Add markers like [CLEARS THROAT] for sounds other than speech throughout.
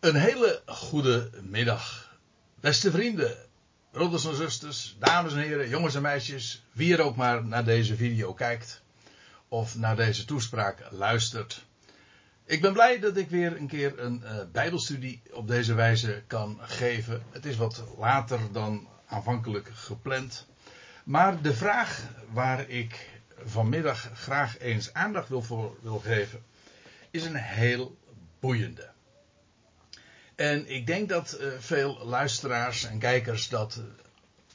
Een hele goede middag, beste vrienden, broeders en zusters, dames en heren, jongens en meisjes, wie er ook maar naar deze video kijkt of naar deze toespraak luistert. Ik ben blij dat ik weer een keer een uh, Bijbelstudie op deze wijze kan geven. Het is wat later dan aanvankelijk gepland. Maar de vraag waar ik vanmiddag graag eens aandacht wil voor wil geven, is een heel boeiende. En ik denk dat uh, veel luisteraars en kijkers dat uh,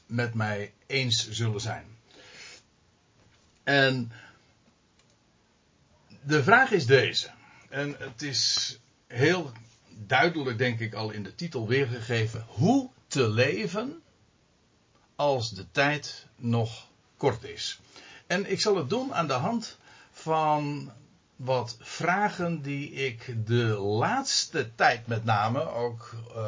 met mij eens zullen zijn. En de vraag is deze. En het is heel duidelijk, denk ik, al in de titel weergegeven. Hoe te leven als de tijd nog kort is. En ik zal het doen aan de hand van wat vragen die ik de laatste tijd met name ook uh,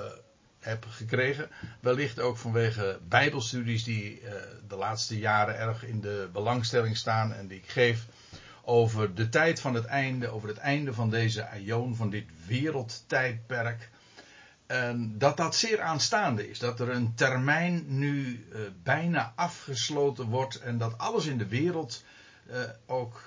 heb gekregen. Wellicht ook vanwege bijbelstudies die uh, de laatste jaren erg in de belangstelling staan en die ik geef over de tijd van het einde, over het einde van deze aion, van dit wereldtijdperk. En dat dat zeer aanstaande is. Dat er een termijn nu uh, bijna afgesloten wordt en dat alles in de wereld ook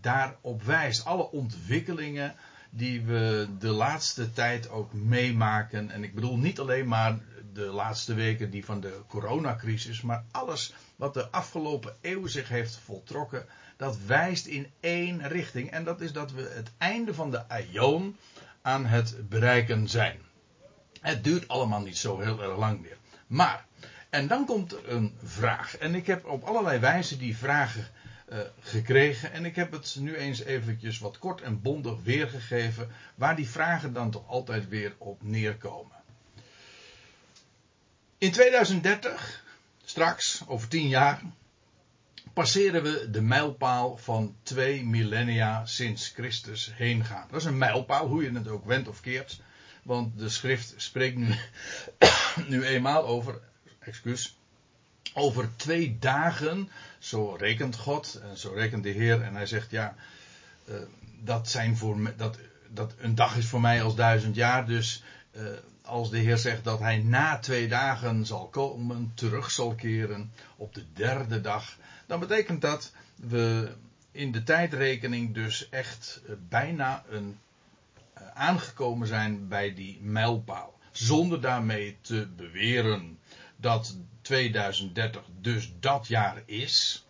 daarop wijst. Alle ontwikkelingen die we de laatste tijd ook meemaken. En ik bedoel niet alleen maar de laatste weken die van de coronacrisis, maar alles wat de afgelopen eeuw zich heeft voltrokken, dat wijst in één richting. En dat is dat we het einde van de aion aan het bereiken zijn. Het duurt allemaal niet zo heel erg lang meer. Maar, en dan komt een vraag. En ik heb op allerlei wijzen die vragen uh, gekregen. En ik heb het nu eens eventjes wat kort en bondig weergegeven. Waar die vragen dan toch altijd weer op neerkomen. In 2030, straks, over tien jaar, passeren we de mijlpaal van twee millennia sinds Christus heen gaan. Dat is een mijlpaal, hoe je het ook wendt of keert. Want de schrift spreekt nu, [COUGHS] nu eenmaal over, excuus, over twee dagen. Zo rekent God en zo rekent de Heer. En hij zegt ja, uh, dat, zijn voor dat, dat een dag is voor mij als duizend jaar. Dus uh, als de Heer zegt dat hij na twee dagen zal komen, terug zal keren op de derde dag. Dan betekent dat we in de tijdrekening dus echt uh, bijna een aangekomen zijn bij die mijlpaal. Zonder daarmee te beweren dat 2030 dus dat jaar is.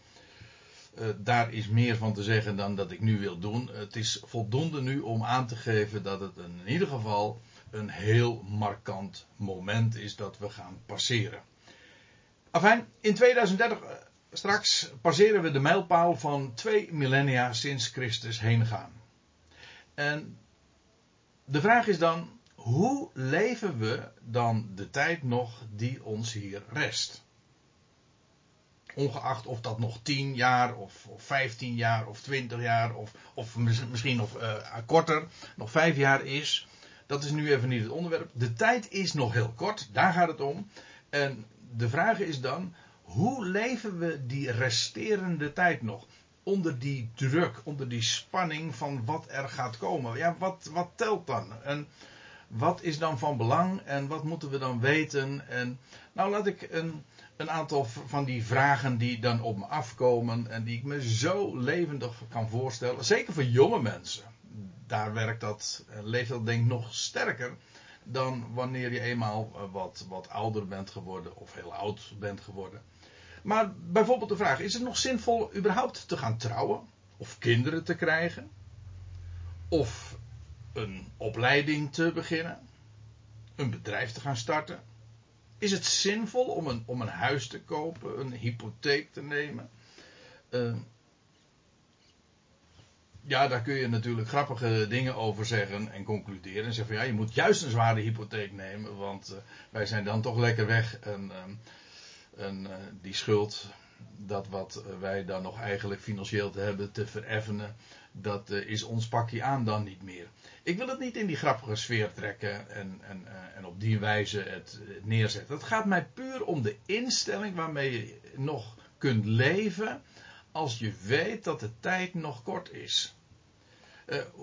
Uh, daar is meer van te zeggen dan dat ik nu wil doen. Het is voldoende nu om aan te geven dat het in ieder geval een heel markant moment is dat we gaan passeren. Enfin, in 2030 uh, straks passeren we de mijlpaal van twee millennia sinds Christus heen gaan. En de vraag is dan, hoe leven we dan de tijd nog die ons hier rest? Ongeacht of dat nog 10 jaar of, of 15 jaar of 20 jaar of, of misschien nog uh, korter, nog 5 jaar is. Dat is nu even niet het onderwerp. De tijd is nog heel kort, daar gaat het om. En de vraag is dan, hoe leven we die resterende tijd nog? onder die druk, onder die spanning van wat er gaat komen. Ja, wat, wat telt dan? En wat is dan van belang en wat moeten we dan weten? En nou laat ik een, een aantal van die vragen die dan op me afkomen en die ik me zo levendig kan voorstellen, zeker voor jonge mensen. Daar werkt dat, leeft dat denk ik nog sterker dan wanneer je eenmaal wat, wat ouder bent geworden of heel oud bent geworden. Maar bijvoorbeeld de vraag: is het nog zinvol überhaupt te gaan trouwen? Of kinderen te krijgen? Of een opleiding te beginnen? Een bedrijf te gaan starten? Is het zinvol om een, om een huis te kopen, een hypotheek te nemen? Uh, ja, daar kun je natuurlijk grappige dingen over zeggen en concluderen. En zeggen van ja, je moet juist een zware hypotheek nemen, want uh, wij zijn dan toch lekker weg. En, uh, en uh, die schuld, dat wat wij dan nog eigenlijk financieel te hebben te vereffenen, dat uh, is ons pakje aan dan niet meer. Ik wil het niet in die grappige sfeer trekken en, en, uh, en op die wijze het, het, neerzetten. Het gaat mij puur om de instelling waarmee je nog kunt leven als je weet dat de tijd nog kort is.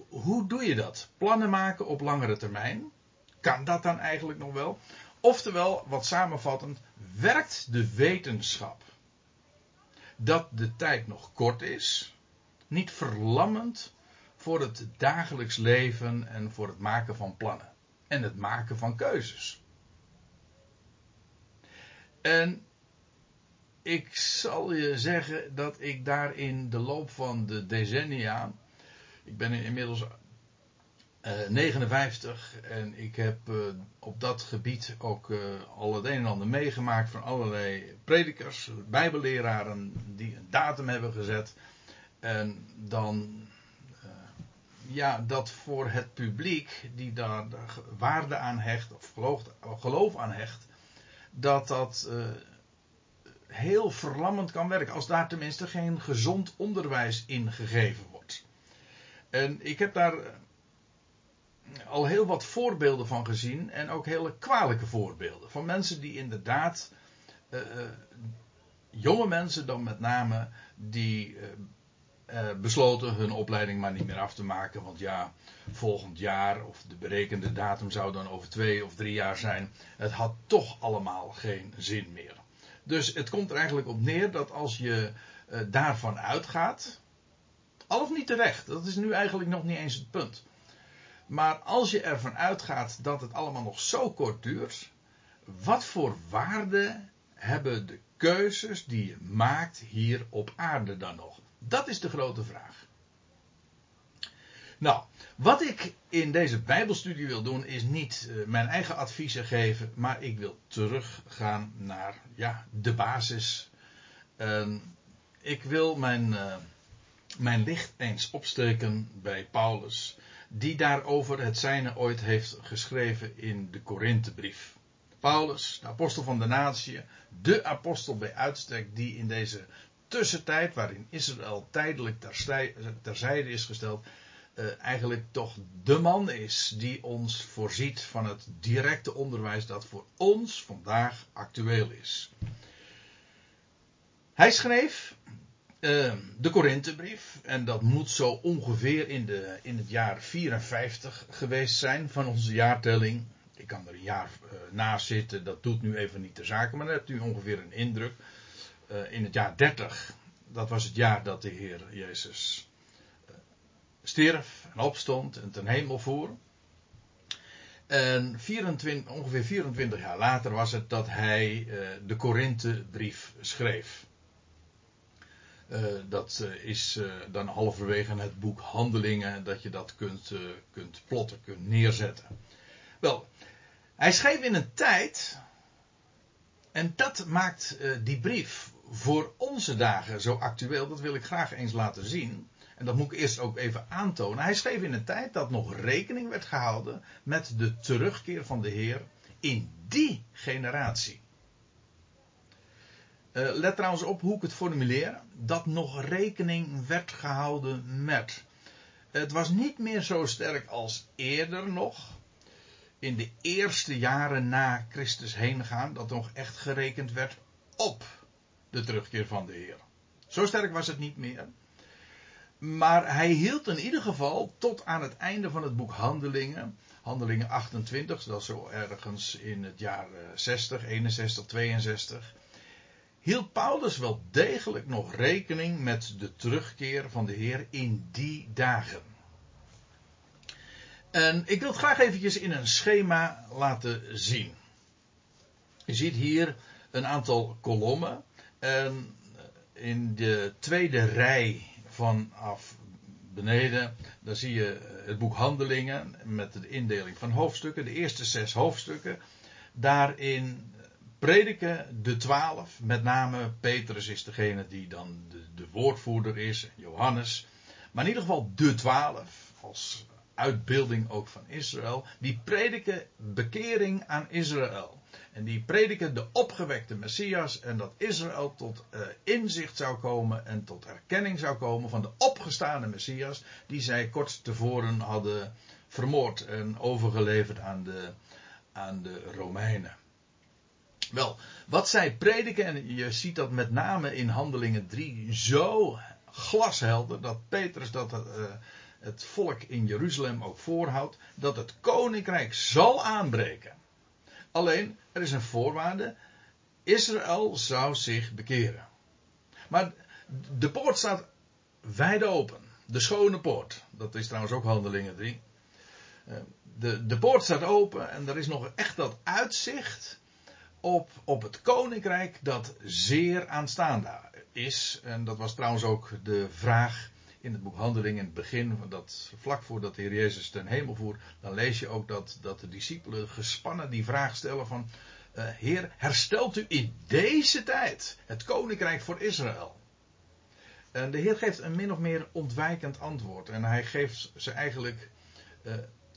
hoe doe je dat? Plannen maken op langere termijn. kan dat dan eigenlijk nog wel? Oftewel, wat samenvattend, werkt de wetenschap dat de tijd nog kort is, niet verlammend voor het dagelijks leven en voor het maken van plannen en het maken van keuzes. En ik zal je zeggen dat ik daar in de loop van de decennia. Ik ben inmiddels uh, 59 en ik heb uh, op dat gebied ook uh, al het een en ander meegemaakt van allerlei predikers, bijbelleraren die een datum hebben gezet. En dan, eh, ja, dat voor het publiek die daar waarde aan hecht, of geloof, geloof aan hecht, dat dat heel verlammend kan werken. Als daar tenminste geen gezond onderwijs in gegeven wordt. En ik heb daar al heel wat voorbeelden van gezien. En ook hele kwalijke voorbeelden. Van mensen die inderdaad. Jonge mensen dan met name. Die besloten hun opleiding maar niet meer af te maken. Want ja, volgend jaar. Of de berekende datum zou dan over twee of drie jaar zijn. Het had toch allemaal geen zin meer. Dus het komt er eigenlijk op neer dat als je uh, daarvan uitgaat. Al of niet terecht, dat is nu eigenlijk nog niet eens het punt. Maar als je ervan uitgaat dat het allemaal nog zo kort duurt. Wat voor waarde hebben de keuzes die je maakt hier op aarde dan nog? Dat is de grote vraag. Nou, wat ik in deze Bijbelstudie wil doen, is niet uh, mijn eigen adviezen geven, maar ik wil teruggaan naar ja, de basis. Uh, ik wil mijn, uh, mijn licht eens opsteken bij Paulus, die daarover het zijne ooit heeft geschreven in de Korinthebrief. Paulus, de apostel van de natie, de apostel bij uitstek, die in deze tussentijd, waarin Israël tijdelijk terzijde is gesteld, uh, eigenlijk toch de man is die ons voorziet van het directe onderwijs dat voor ons vandaag actueel is. Hij schreef uh, de Korinthebrief en dat moet zo ongeveer in, de, in het jaar 54 geweest zijn van onze jaartelling. Ik kan er een jaar uh, zitten, dat doet nu even niet de zaken, maar dan hebt u ongeveer een indruk. In het jaar 30, dat was het jaar dat de Heer Jezus stierf en opstond en ten hemel voer. En 24, ongeveer 24 jaar later was het dat hij uh, de Korinthebrief schreef. Dat is dan halverwege het boek Handelingen dat je dat kunt, kunt plotten, kunt neerzetten. Wel, hij schreef in een tijd, en dat maakt die brief voor onze dagen zo actueel, dat wil ik graag eens laten zien. En dat moet ik eerst ook even aantonen. Hij schreef in een tijd dat nog rekening werd gehouden met de terugkeer van de Heer in die generatie. Uh, let trouwens op hoe ik het formuleer. Dat nog rekening werd gehouden met. Het was niet meer zo sterk als eerder nog. In de eerste jaren na Christus heen gaan. Dat nog echt gerekend werd op de terugkeer van de Heer. Zo sterk was het niet meer. Maar hij hield in ieder geval tot aan het einde van het boek Handelingen. Handelingen 28, dat is zo ergens in het jaar 60, 61, 62. Hield Paulus wel degelijk nog rekening met de terugkeer van de Heer in die dagen. En ik wil het graag eventjes in een schema laten zien. Je ziet hier een aantal kolommen. En in de tweede rij vanaf beneden, dan zie je het boek Handelingen met de indeling van hoofdstukken, de eerste zes hoofdstukken. Daarin prediken de twaalf, met name Petrus is degene die dan de, de woordvoerder is, Johannes. Maar in ieder geval de twaalf, als uitbeelding ook van Israël, die prediken bekering aan Israël. En die prediken de opgewekte Messias en dat Israël tot uh, inzicht zou komen en tot erkenning zou komen van de opgestane Messias die zij kort tevoren hadden vermoord en overgeleverd aan de, aan de Romeinen. Wel, wat zij prediken, en je ziet dat met name in Handelingen 3 zo glashelder, dat Petrus dat uh, het volk in Jeruzalem ook voorhoudt, dat het koninkrijk zal aanbreken. Alleen, er is een voorwaarde, Israël zou zich bekeren. Maar de poort staat wijd open. De schone poort. Dat is trouwens ook handelingen 3. Eh, de, de poort staat open en er is nog echt dat uitzicht op, op het koninkrijk dat zeer aanstaande is. En dat was trouwens ook de vraag in het boek Handelingen in het begin, dat, vlak voordat de Heer Jezus ten hemel voert, dan lees je ook dat, dat de discipelen gespannen die vraag stellen van, uh, Heer, herstelt u in deze tijd het koninkrijk voor Israël? En de Heer geeft een min of meer ontwijkend antwoord. En hij geeft ze eigenlijk uh,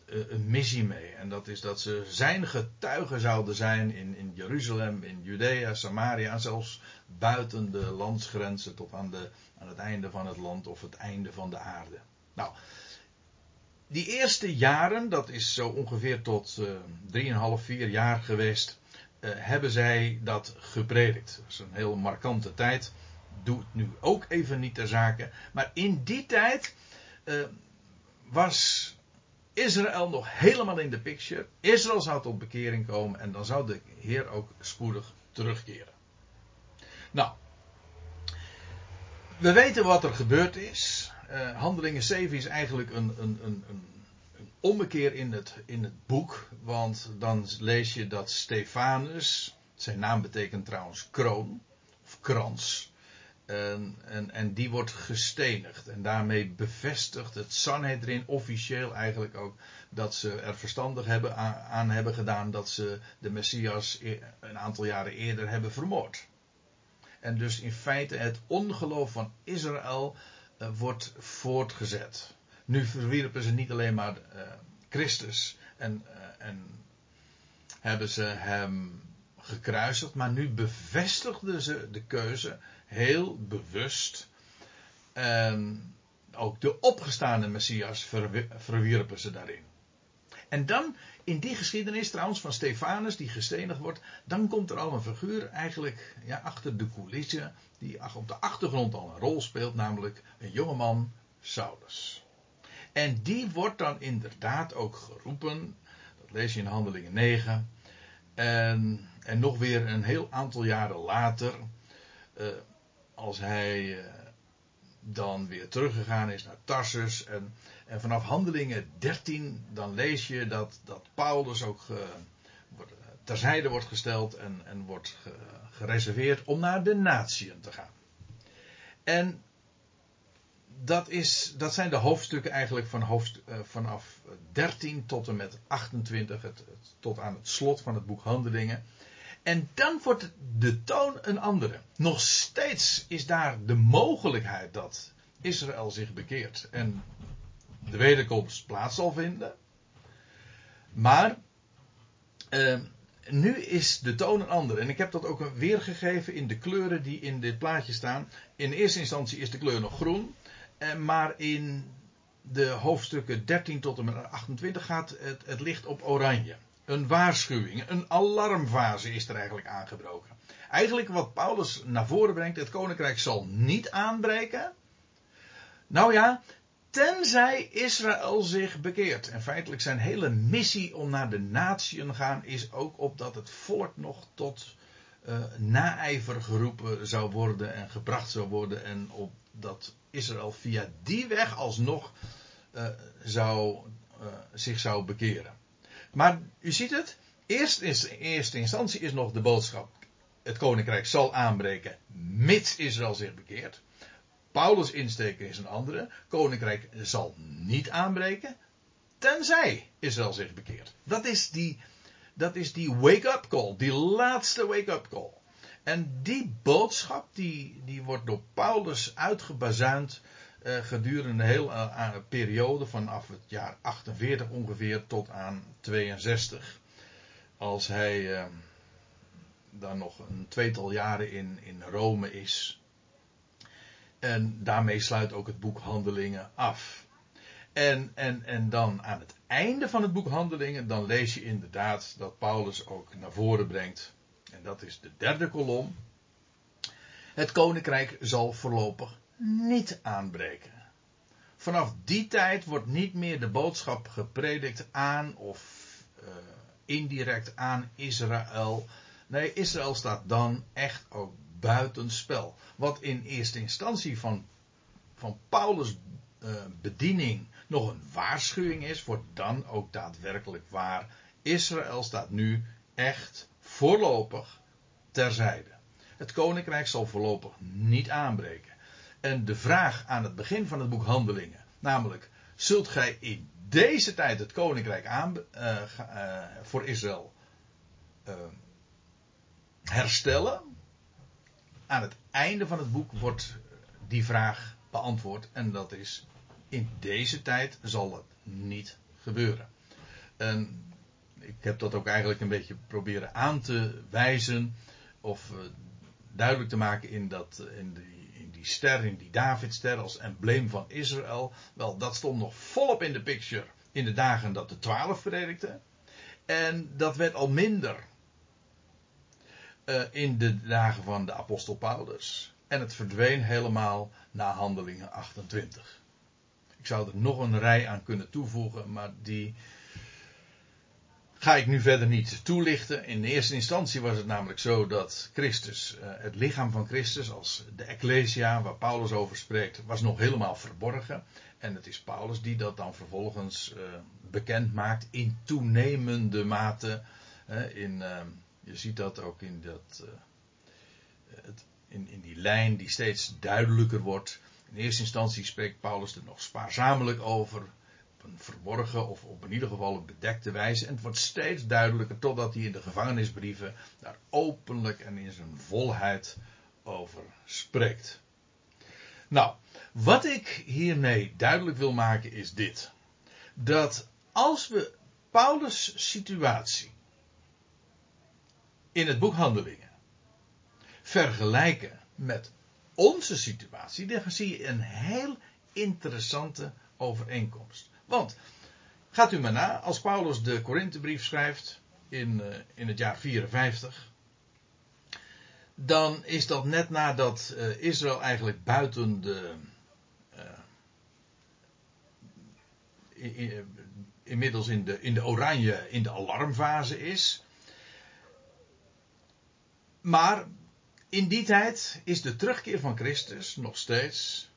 een missie mee. En dat is dat ze zijn getuigen zouden zijn in, in Jeruzalem, in Judea, Samaria zelfs buiten de landsgrenzen tot aan, de, aan het einde van het land of het einde van de aarde. Nou, die eerste jaren, dat is zo ongeveer tot uh, 3,5, 4 jaar geweest, uh, hebben zij dat gepredikt. Dat is een heel markante tijd. Doe het nu ook even niet ter zake. Maar in die tijd uh, was Israël nog helemaal in de picture. Israël zou tot bekering komen en dan zou de Heer ook spoedig terugkeren. Nou, we weten wat er gebeurd is. Uh, Handelingen 7 is eigenlijk een, een, een, een, ommekeer in het, in het boek. Want dan lees je dat Stefanus, zijn naam betekent trouwens kroon, of krans. En, en, en, die wordt gestenigd. En daarmee bevestigt het Sanhedrin officieel eigenlijk ook dat ze er verstandig hebben aan, hebben gedaan dat ze de Messias e- een aantal jaren eerder hebben vermoord. En dus in feite het ongeloof van Israël uh, wordt voortgezet. Nu verwierpen ze niet alleen maar uh, Christus en, uh, en hebben ze hem gekruisigd, maar nu bevestigden ze de keuze heel bewust. En ook de opgestaande Messias verwierpen ze daarin. En dan, in die geschiedenis trouwens van Stefanus, die gestenigd wordt, dan komt er al een figuur eigenlijk ja, achter de coulissen, die op de achtergrond al een rol speelt, namelijk een jongeman, Saulus. En die wordt dan inderdaad ook geroepen, dat lees je in Handelingen 9, en, en nog weer een heel aantal jaren later, uh, als hij uh, dan weer teruggegaan is naar Tarsus. En, en, vanaf handelingen 13 dan lees je dat, dat Paulus ook uh, wordt, terzijde wordt gesteld en, en wordt ge, gereserveerd om naar de natieën te gaan. En dat, is, dat zijn de hoofdstukken eigenlijk van hoofd, vanaf 13 tot en met 28, het, het, tot aan het slot van het boek Handelingen. En dan wordt de toon een andere. Nog steeds is daar de mogelijkheid dat Israël zich bekeert en de wederkomst plaats zal vinden. Maar uh, nu is de toon een andere. En ik heb dat ook weergegeven in de kleuren die in dit plaatje staan. In eerste instantie is de kleur nog groen. Uh, maar in de hoofdstukken 13 tot en met 28 gaat het licht op oranje een waarschuwing, een alarmfase is er eigenlijk aangebroken. Eigenlijk wat Paulus naar voren brengt, het koninkrijk zal niet aanbreken. Nou ja, tenzij Israël zich bekeert. En feitelijk zijn hele missie om naar de natieën gaan is ook opdat het volk nog tot uh, naijver geroepen zou worden en gebracht zou worden en opdat Israël via die weg alsnog uh, zou, uh, zich zou bekeren. Maar u ziet het, eerst in eerste instantie is nog de boodschap: het koninkrijk zal aanbreken, mits Israël zich bekeert. Paulus' insteek is een andere: koninkrijk zal niet aanbreken, tenzij Israël zich bekeert. Dat is die, dat is die wake-up call, die laatste wake-up call. En die boodschap die, die wordt door Paulus uitgebazuind gedurende een hele periode vanaf het jaar 48 ongeveer tot aan 62. Als hij uh, dan nog een tweetal jaren in, in Rome is. En daarmee sluit ook het boek Handelingen af. En, en, en dan aan het einde van het boek Handelingen, dan lees je inderdaad dat Paulus ook naar voren brengt. En dat is de derde kolom. Het koninkrijk zal voorlopig niet aanbreken. vanaf die tijd wordt niet meer de boodschap gepredikt aan of uh, indirect aan Israël. Nee, Israël staat dan echt ook buitenspel. Wat in eerste instantie van, van Paulus' uh, bediening nog een waarschuwing is, wordt dan ook daadwerkelijk waar. Israël staat nu echt voorlopig terzijde. Het koninkrijk zal voorlopig niet aanbreken. En de vraag aan het begin van het boek Handelingen, namelijk: zult gij in deze tijd het koninkrijk aan, uh, uh, voor Israël uh, herstellen? Aan het einde van het boek wordt die vraag beantwoord en dat is: in deze tijd zal het niet gebeuren. En ik heb dat ook eigenlijk een beetje proberen aan te wijzen of duidelijk te maken in, dat, in die die ster, in die Davidster als embleem van Israël. Wel, dat stond nog volop in de picture in de dagen dat de twaalf predikten. En dat werd al minder uh, in de dagen van de apostel Paulus. En het verdween helemaal na handelingen 28. Ik zou er nog een rij aan kunnen toevoegen, maar die ga ik nu verder niet toelichten. In eerste instantie was het namelijk zo dat Christus, uh, het lichaam van Christus, als de Ecclesia, waar Paulus over spreekt, was nog helemaal verborgen. En het is Paulus die dat dan vervolgens uh, bekend maakt in toenemende mate. Uh, in, je ziet dat ook in, dat, in, in die lijn die steeds duidelijker wordt. In eerste instantie spreekt Paulus er nog spaarzamelijk over een verborgen of op in ieder geval een bedekte wijze. En het wordt steeds duidelijker totdat hij in de gevangenisbrieven daar openlijk en in zijn volheid over spreekt. Nou, wat ik hiermee duidelijk wil maken is dit. Dat als we Paulus' situatie in het boek Handelingen vergelijken met onze situatie, dan zie je een heel interessante overeenkomst. Want, gaat u maar na, als Paulus de Korinthebrief schrijft in, uh, in het jaar 54, dan is dat net nadat uh, Israël eigenlijk buiten de. In, inmiddels in de, in de oranje, in de alarmfase is. Maar in die tijd is de terugkeer van Christus nog steeds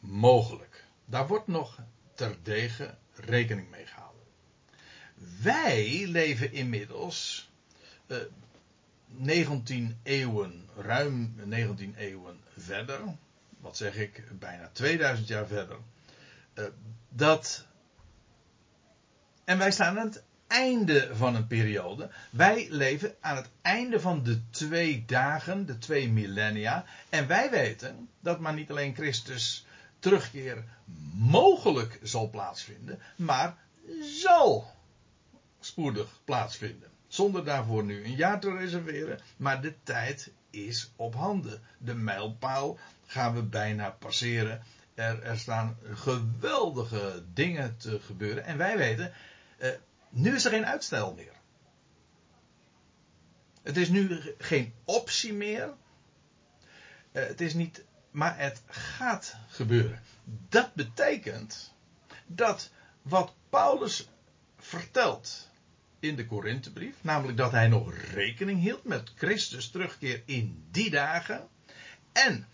mogelijk. Daar wordt nog terdege rekening mee gehouden. Wij leven inmiddels uh, eh, 19 eeuwen, ruim 19 eeuwen verder. Wat zeg ik, bijna 2000 jaar verder. Uh, dat. En wij staan aan het einde van een periode. Wij leven aan het einde van de twee dagen, de twee millennia. En wij weten dat maar niet alleen Christus terugkeer mogelijk zal plaatsvinden, maar zal spoedig plaatsvinden. Zonder daarvoor nu een jaar te reserveren, maar de tijd is op handen. De mijlpaal gaan we bijna passeren. Er, er staan geweldige dingen te gebeuren. En wij weten, eh, nu is er geen uitstel meer. Het is nu geen optie meer. Eh, het is niet maar het gaat gebeuren. Dat betekent dat wat Paulus vertelt in de Korinthebrief, namelijk dat hij nog rekening hield met Christus terugkeer in die dagen en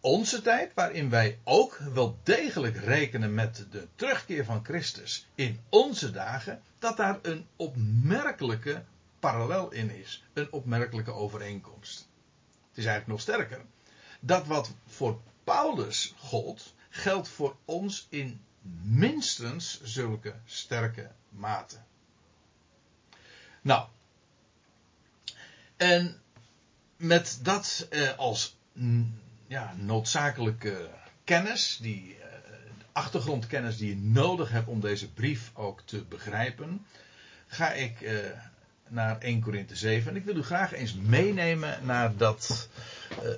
onze tijd, waarin wij ook wel degelijk rekenen met de terugkeer van Christus in onze dagen, dat daar een opmerkelijke parallel in is, een opmerkelijke overeenkomst. Het is eigenlijk nog sterker dat wat voor Paulus gold, geldt voor ons in minstens zulke sterke mate. Nou, en met dat eh, als mm, ja, noodzakelijke kennis, die eh, achtergrondkennis die je nodig hebt om deze brief ook te begrijpen, ga ik eh, naar 1 Korinthe 7. En ik wil u graag eens meenemen naar dat, uh,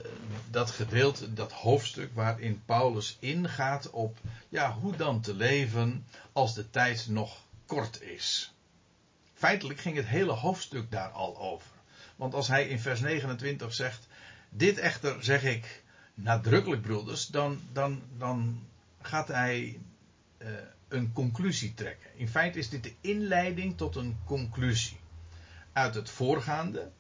dat gedeelte, dat hoofdstuk waarin Paulus ingaat op ja, hoe dan te leven als de tijd nog kort is. Feitelijk ging het hele hoofdstuk daar al over. Want als hij in vers 29 zegt, dit echter zeg ik nadrukkelijk broeders, dan, dan, dan gaat hij uh, een conclusie trekken. In feite is dit de inleiding tot een conclusie. Uit het voorgaande.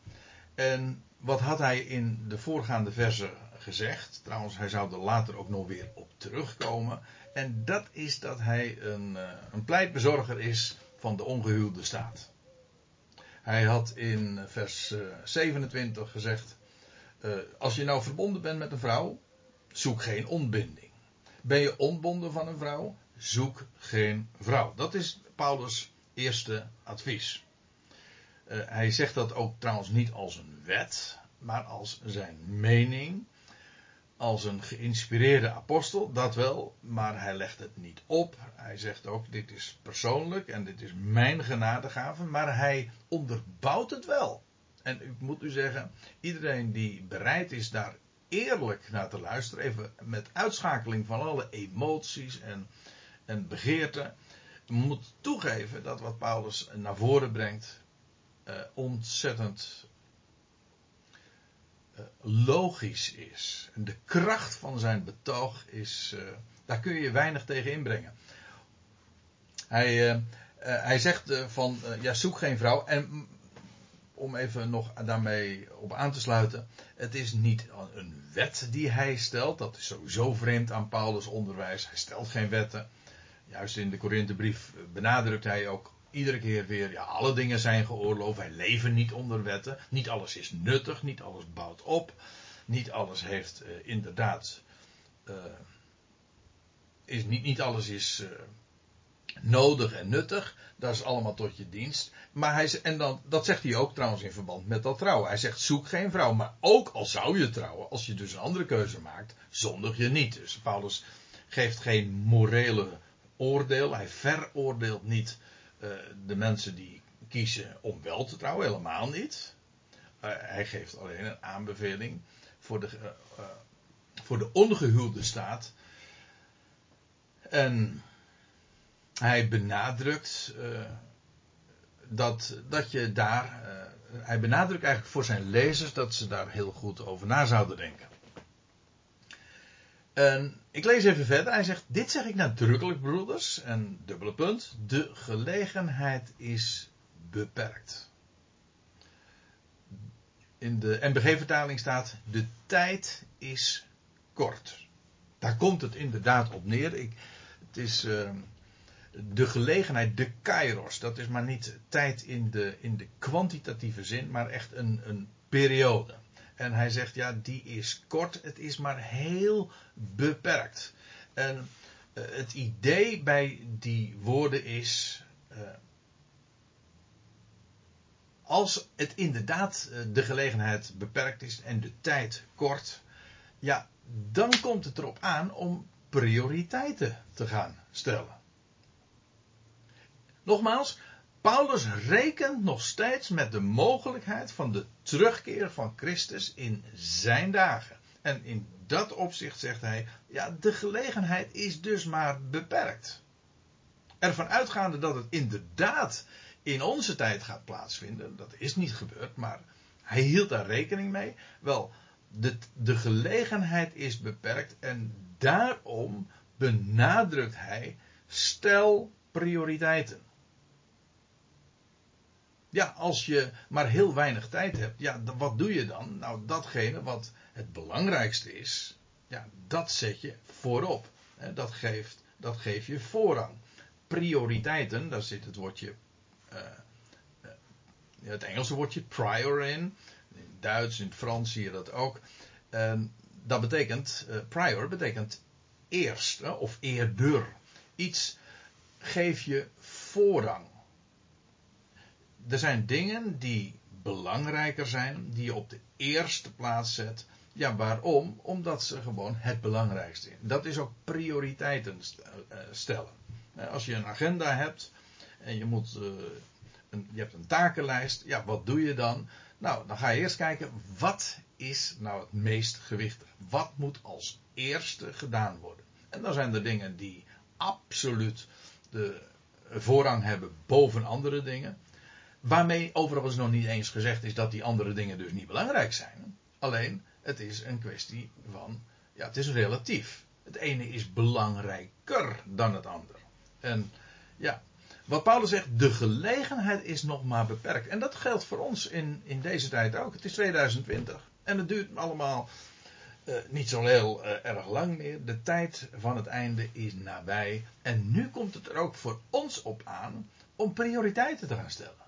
En wat had hij in de voorgaande verse gezegd? Trouwens, hij zou er later ook nog weer op terugkomen. En dat is dat hij een, uh, een pleitbezorger is van de ongehuwde staat. Hij had in vers 27 eh, gezegd: uh, Als je nou verbonden bent met een vrouw, zoek geen ontbinding. Ben je ontbonden van een vrouw, zoek geen vrouw. Dat is Paulus' eerste advies. Uh, hij zegt dat ook trouwens niet als een wet, maar als zijn mening als een geïnspireerde apostel, dat wel, maar hij legt het niet op. Hij zegt ook, dit is persoonlijk en dit is mijn genadegave, maar hij onderbouwt het wel. En ik moet u zeggen, iedereen die bereid is daar eerlijk naar te luisteren, even met uitschakeling van alle emoties en, en begeerten, moet toegeven dat wat Paulus naar voren brengt uh, ontzettend eh, logisch is. En de kracht van zijn betoog is. Uh, daar kun je weinig tegen inbrengen. Hij, hij zegt van. ja, zoek geen vrouw. En om even nog daarmee op aan te sluiten. Het is niet een wet die hij stelt. Dat is sowieso vreemd aan Paulus' onderwijs. Hij stelt geen wetten. Juist in de Korinthebrief benadrukt hij ook iedere keer weer, ja, alle dingen zijn geoorloofd. Wij leven niet onder wetten. Niet alles is nuttig, niet alles bouwt op. Niet alles heeft uh, inderdaad. Uh, is, niet, niet alles is uh, nodig en nuttig. Dat is allemaal tot je dienst. Maar hij, en dan, dat zegt hij ook trouwens in verband met dat trouwen. Hij zegt: zoek geen vrouw. Maar ook al zou je trouwen, als je dus een andere keuze maakt, zondig je niet. Dus Paulus geeft geen morele oordeel. Hij veroordeelt niet uh, de mensen die kiezen om wel te trouwen, helemaal niet. Uh, hij geeft alleen een aanbeveling voor de, uh, voor de ongehuwde staat. En hij benadrukt dat, dat je daar. hij benadrukt eigenlijk voor zijn lezers dat ze daar heel goed over na zouden denken. En ik lees even verder. Hij zegt: Dit zeg ik nadrukkelijk, broeders. En dubbele punt. De gelegenheid is beperkt. In de NBG-vertaling staat: De tijd is kort. Daar komt het inderdaad op neer. Ik, het is uh, de gelegenheid, de kairos. Dat is maar niet tijd in de, in de kwantitatieve zin, maar echt een, een periode. En hij zegt, ja, die is kort, het is maar heel beperkt. En uh, het idee bij die woorden is, uh, als het inderdaad uh, de gelegenheid beperkt is en de tijd kort, ja, dan komt het erop aan om prioriteiten te gaan stellen. Nogmaals, Paulus rekent nog steeds met de mogelijkheid van de terugkeer van Christus in zijn dagen. En in dat opzicht zegt hij, ja, de gelegenheid is dus maar beperkt. Ervan uitgaande dat het inderdaad in onze tijd gaat plaatsvinden, dat is niet gebeurd, maar hij hield daar rekening mee. Wel, de, de gelegenheid is beperkt en daarom benadrukt hij, stel prioriteiten. Ja, als je maar heel weinig tijd hebt, ja, wat doe je dan? Nou, datgene wat het belangrijkste is, ja, dat zet je voorop. Dat geeft, dat geef je voorrang. Prioriteiten, daar zit het woordje, uh, uh, het Engelse woordje prior in. In Duits, in het Frans zie je dat ook. Uh, dat betekent, uh, prior betekent eerst of eerder. Iets geef je voorrang er zijn dingen die belangrijker zijn, die je op de eerste plaats zet. Ja, waarom? Omdat ze gewoon het belangrijkste zijn. Dat is ook prioriteiten eh, stellen. Eh, als je een agenda hebt en je, moet, een, je hebt een takenlijst, ja, wat doe je dan? Nou, dan ga je eerst kijken, wat is nou het meest gewichtig? Wat moet als eerste gedaan worden? En dan zijn er dingen die absoluut de voorrang hebben boven andere dingen. Waarmee overigens nog niet eens gezegd is dat die andere dingen dus niet belangrijk zijn. Alleen, het is een kwestie van, ja, het is relatief. Het ene is belangrijker dan het ander. En ja, wat Paulus zegt, de gelegenheid is nog maar beperkt. En dat geldt voor ons in, in deze tijd ook. Het is 2020. En het duurt allemaal uh, niet zo heel uh, erg lang meer. De tijd van het einde is nabij. En nu komt het er ook voor ons op aan om prioriteiten te gaan stellen.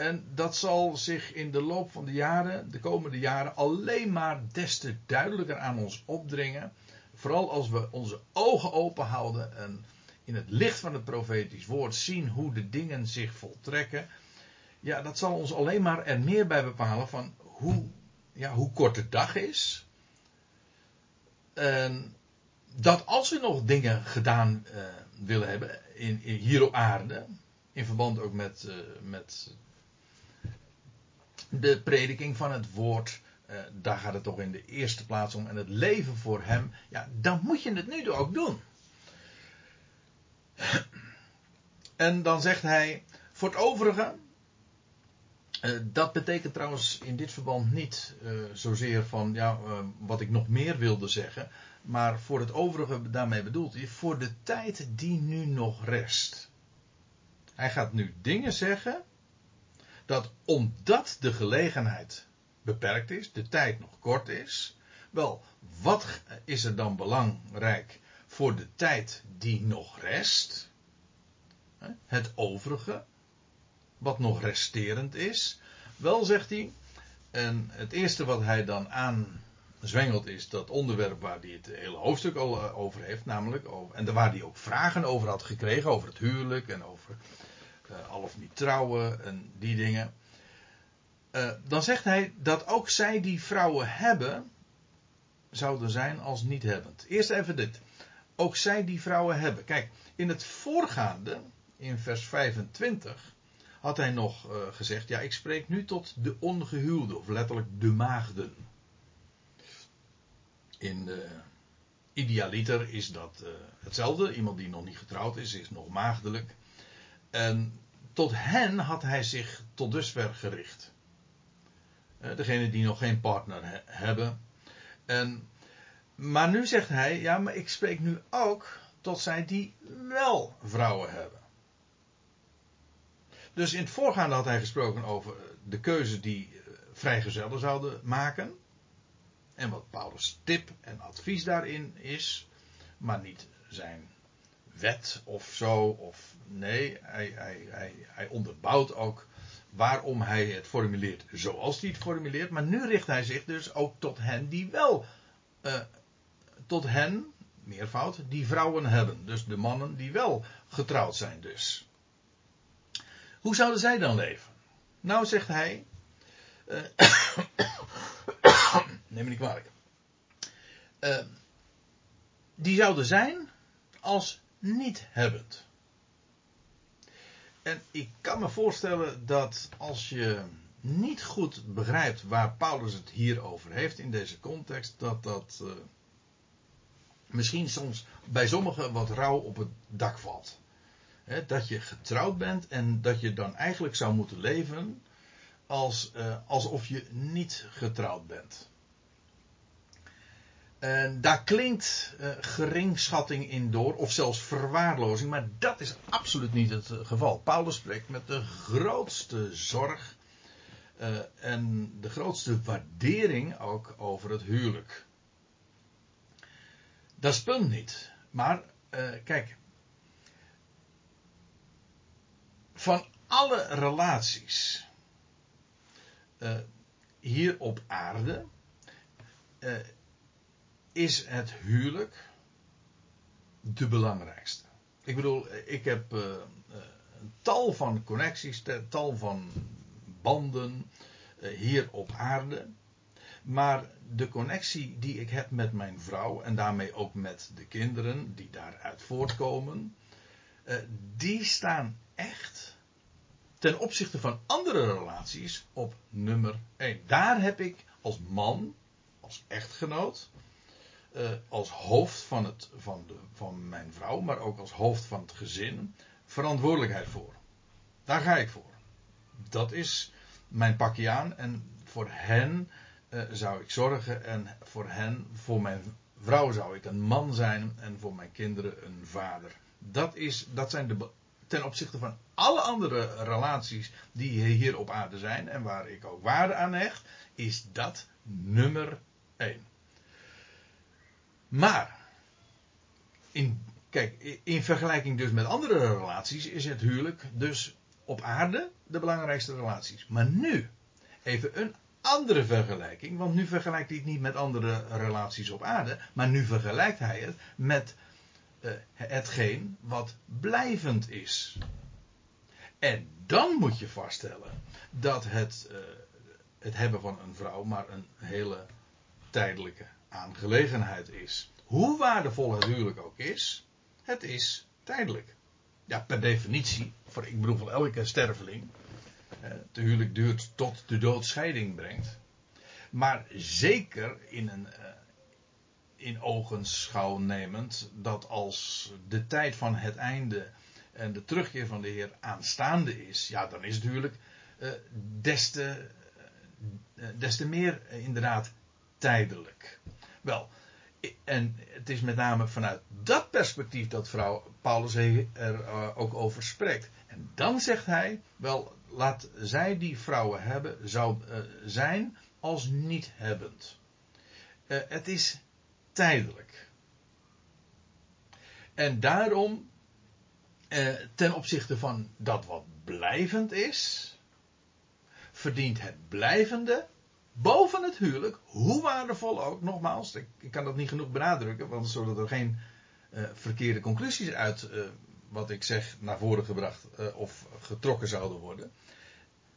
En dat zal zich in de loop van de jaren, de komende jaren, alleen maar des te duidelijker aan ons opdringen. Vooral als we onze ogen open houden en in het licht van het profetisch woord zien hoe de dingen zich voltrekken. Ja, dat zal ons alleen maar er meer bij bepalen van hoe, ja, hoe kort de dag is. En dat als we nog dingen gedaan uh, willen hebben in, hier op aarde, in verband ook met, uh, met de prediking van het woord, uh, daar gaat het toch in de eerste plaats om. En het leven voor hem, ja, dan moet je het nu ook doen. En dan zegt hij, voor het overige, uh, dat betekent trouwens in dit verband niet uh, zozeer van ja, wat ik nog meer wilde zeggen. Maar voor het overige daarmee bedoelt hij voor de tijd die nu nog rest. Hij gaat nu dingen zeggen dat omdat de gelegenheid beperkt is, de tijd nog kort is. Wel, wat is er dan belangrijk voor de tijd die nog rest? Het overige, wat nog resterend is. Wel, zegt hij, en het eerste wat hij dan aanzwengelt is dat onderwerp waar hij het hele hoofdstuk al eh, over heeft, namelijk, over, en waar hij ook vragen over had gekregen, over het huwelijk en over uh, al of niet trouwen en die dingen. Uh, dan zegt hij dat ook zij die vrouwen hebben, zouden zijn als niet hebbend. Eerst even dit. Ook zij die vrouwen hebben. Kijk, in het voorgaande, in vers 25, had hij nog uh, gezegd: Ja, ik spreek nu tot de ongehuwde, of letterlijk de maagden. In de idealiter is dat hetzelfde. Iemand die nog niet getrouwd is, is nog maagdelijk. En tot hen had hij zich tot dusver gericht. Uh, degene die nog geen partner he hebben. En, maar nu zegt hij, ja, maar ik spreek nu ook tot zij die wel vrouwen hebben. Dus in het voorgaande had hij gesproken over de keuze die uh, vrijgezellen zouden maken. En wat Paulus' tip en advies daarin is. Maar niet zijn wet of zo. Of nee, hij, hij, hij, hij onderbouwt ook waarom hij het formuleert zoals hij het formuleert. Maar nu richt hij zich dus ook tot hen die wel, uh, tot hen, meervoud, die vrouwen hebben. Dus de mannen die wel getrouwd zijn dus. Hoe zouden zij dan leven? Nou zegt hij, uh, [COUGHS] neem me niet kwalijk. Uh, die zouden zijn als niet hebbend. En ik kan me voorstellen dat als je niet goed begrijpt waar Paulus het hier over heeft in deze context, dat dat uh, misschien soms bij sommigen wat rauw op het dak valt. Dat je getrouwd bent en dat je dan eigenlijk zou moeten leven als, uh, alsof je niet getrouwd bent. En daar klinkt uh, geringschatting in door, of zelfs verwaarlozing, maar dat is absoluut niet het uh, geval. Paulus spreekt met de grootste zorg en de grootste waardering ook over het huwelijk. Dat is punt niet. Maar kijk, van alle relaties hier op aarde is het huwelijk de belangrijkste. Ik bedoel, ik heb uh, een tal van connecties, tal van banden uh, hier op aarde. Maar de connectie die ik heb met mijn vrouw en daarmee ook met de kinderen die daaruit voortkomen, die staan echt ten opzichte van andere relaties op nummer 1. Daar heb ik als man, als echtgenoot, uh, als hoofd van, het, van, de, van mijn vrouw, maar ook als hoofd van het gezin, verantwoordelijkheid voor. Daar ga ik voor. Dat is mijn pakje aan en voor hen uh, zou ik zorgen en voor hen, voor mijn vrouw zou ik een man zijn en voor mijn kinderen een vader. Dat, is, dat zijn de, ten opzichte van alle andere relaties die hier op aarde zijn en waar ik ook waarde aan hecht, is dat nummer één. Maar, in, kijk, in vergelijking dus met andere relaties is het huwelijk dus op aarde de belangrijkste relaties. Maar nu, even een andere vergelijking, want nu vergelijkt hij het niet met andere relaties op aarde, maar nu vergelijkt hij het met uh, hetgeen wat blijvend is. En dan moet je vaststellen dat het, uh, het hebben van een vrouw maar een hele tijdelijke aangelegenheid is. Hoe waardevol het huwelijk ook is, het is tijdelijk. Ja, per definitie, voor, ik bedoel elke sterveling. Het huwelijk duurt tot de dood scheiding brengt. Maar zeker in een uh, in ogenschouw dat als de tijd van het einde en de terugkeer van de Heer aanstaande is, ja, dan is het huwelijk uh, des, te, des te meer inderdaad tijdelijk. Wel, en het is met name vanuit dat perspectief dat vrouw Paulus er uh, ook over spreekt. En dan zegt hij, wel, laat zij die vrouwen hebben, zou uh, zijn als niet hebbend. Uh, het is tijdelijk. En daarom, ten opzichte van dat wat blijvend is, verdient het blijvende boven het huwelijk, hoe waardevol ook, nogmaals, ik, kan dat niet genoeg benadrukken, want zodat er geen uh, verkeerde conclusies uit uh, wat ik zeg naar voren gebracht uh, of getrokken zouden worden.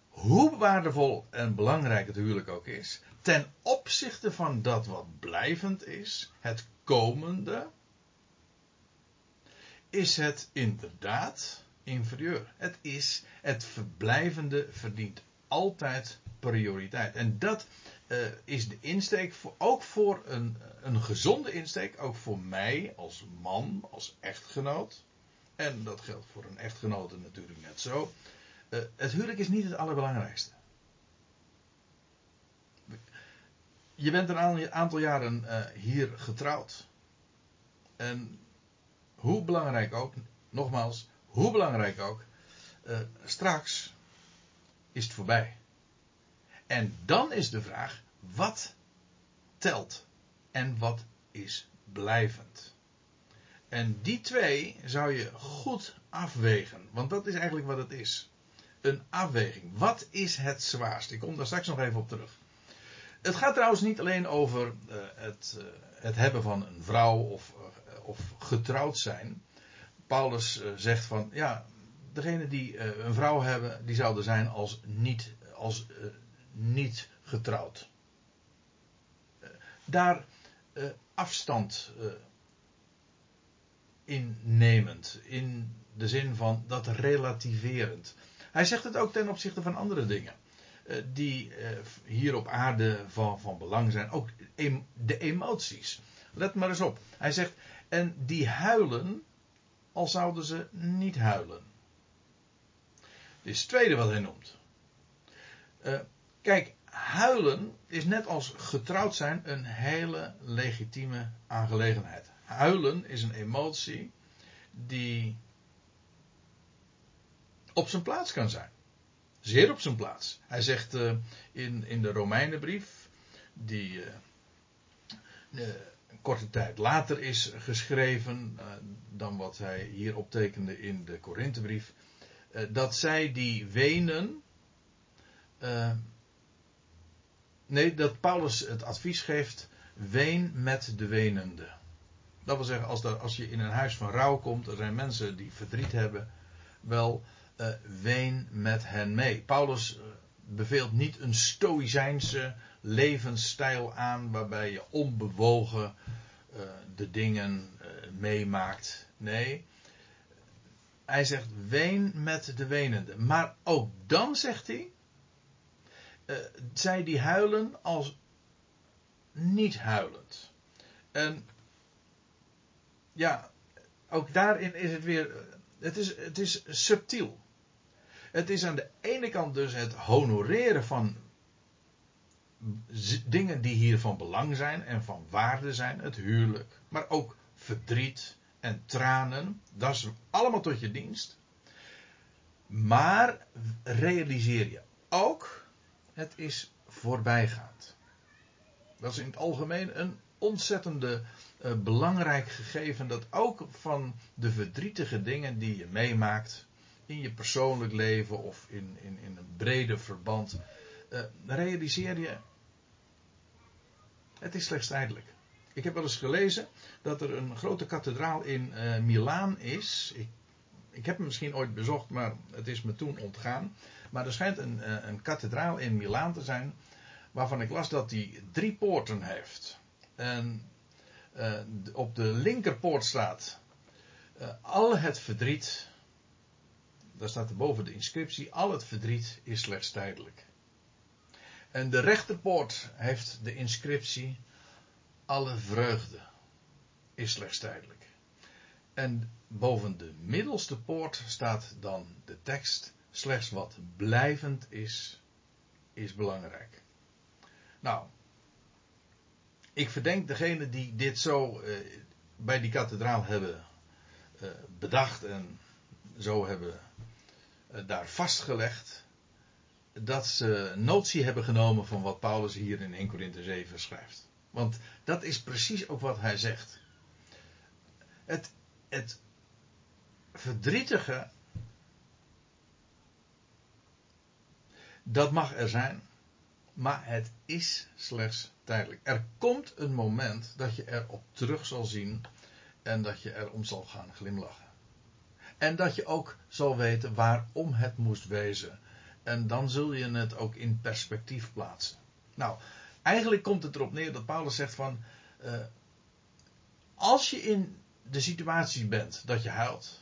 Hoe waardevol en belangrijk het huwelijk ook is, ten opzichte van dat wat blijvend is, het komende, is het inderdaad inferieur. Het is het verblijvende verdient altijd prioriteit. En dat uh, is de insteek voor, ook voor een, een gezonde insteek, ook voor mij als man, als echtgenoot. En dat geldt voor een echtgenote natuurlijk net zo. Uh, het huwelijk is niet het allerbelangrijkste. Je bent een aantal jaren uh, hier getrouwd. En hoe belangrijk ook, nogmaals, hoe belangrijk ook, straks is het voorbij. En dan is de vraag, wat telt en wat is blijvend? En die twee zou je goed afwegen, want dat is eigenlijk wat het is. Een afweging. Wat is het zwaarst? Ik kom daar straks nog even op terug. Het gaat trouwens niet alleen over uh, het, uh, het, hebben van een vrouw of, uh, of getrouwd zijn. Paulus zegt van ja, degene die een vrouw hebben, die zouden zijn als niet, als niet getrouwd. Uh, daar afstand innemend, in de zin van dat relativerend. Hij zegt het ook ten opzichte van andere dingen. die hier op aarde van, van belang zijn. Ook de emoties. Let maar eens op. Hij zegt, en die huilen, al zouden ze niet huilen. Is het tweede wat hij noemt. Kijk, huilen is net als getrouwd zijn een hele legitieme aangelegenheid. Huilen is een emotie die op zijn plaats kan zijn. Zeer op zijn plaats. Hij zegt uh, in, in de Romeinenbrief, die uh, korte tijd later is geschreven dan wat hij hier optekende in de Korinthebrief, dat zij die wenen Nee, dat Paulus het advies geeft: ween met de wenende. Dat wil zeggen, als, als je in een huis van rouw komt, er zijn mensen die verdriet hebben, wel, uh, ween met hen mee. Paulus beveelt niet een stoïcijnse levensstijl aan waarbij je onbewogen de dingen meemaakt. Nee, hij zegt ween met de wenende. Maar ook dan zegt hij, uh, zij die huilen als niet huilend. En ja, ook daarin is het weer, het is, het is subtiel. Het is aan de ene kant dus het honoreren van dingen die hier van belang zijn en van waarde zijn, het huwelijk, maar ook verdriet en tranen, dat is allemaal tot je dienst. Maar realiseer je ook, het is voorbijgaand. Dat is in het algemeen een ontzettende uh, belangrijk gegeven dat ook van de verdrietige dingen die je meemaakt in je persoonlijk leven of in, in, in een breder verband, uh, realiseer je, het is slechts tijdelijk. Ik heb wel eens gelezen dat er een grote kathedraal in uh, Milaan is. Ik, ik heb hem misschien ooit bezocht, maar het is me toen ontgaan. Maar er schijnt een, een kathedraal in Milaan te zijn waarvan ik las dat die drie poorten heeft. En uh, op de linkerpoort staat al het verdriet. Daar staat er boven de inscriptie: al het verdriet is slechts tijdelijk. En de rechterpoort heeft de inscriptie: alle vreugde is slechts tijdelijk. En boven de middelste poort staat dan de tekst: slechts wat blijvend is, is belangrijk. Nou, ik verdenk degene die dit zo uh, bij die kathedraal hebben uh, bedacht en zo hebben uh, daar vastgelegd, dat ze notie hebben genomen van wat Paulus hier in 1 Corinthië 7 schrijft. Want dat is precies ook wat hij zegt. Het, het verdrietige, dat mag er zijn. Maar het is slechts tijdelijk. Er komt een moment dat je erop terug zal zien en dat je erom zal gaan glimlachen. En dat je ook zal weten waarom het moest wezen. En dan zul je het ook in perspectief plaatsen. Nou, eigenlijk komt het erop neer dat Paulus zegt van. Uh, als je in de situatie bent dat je huilt,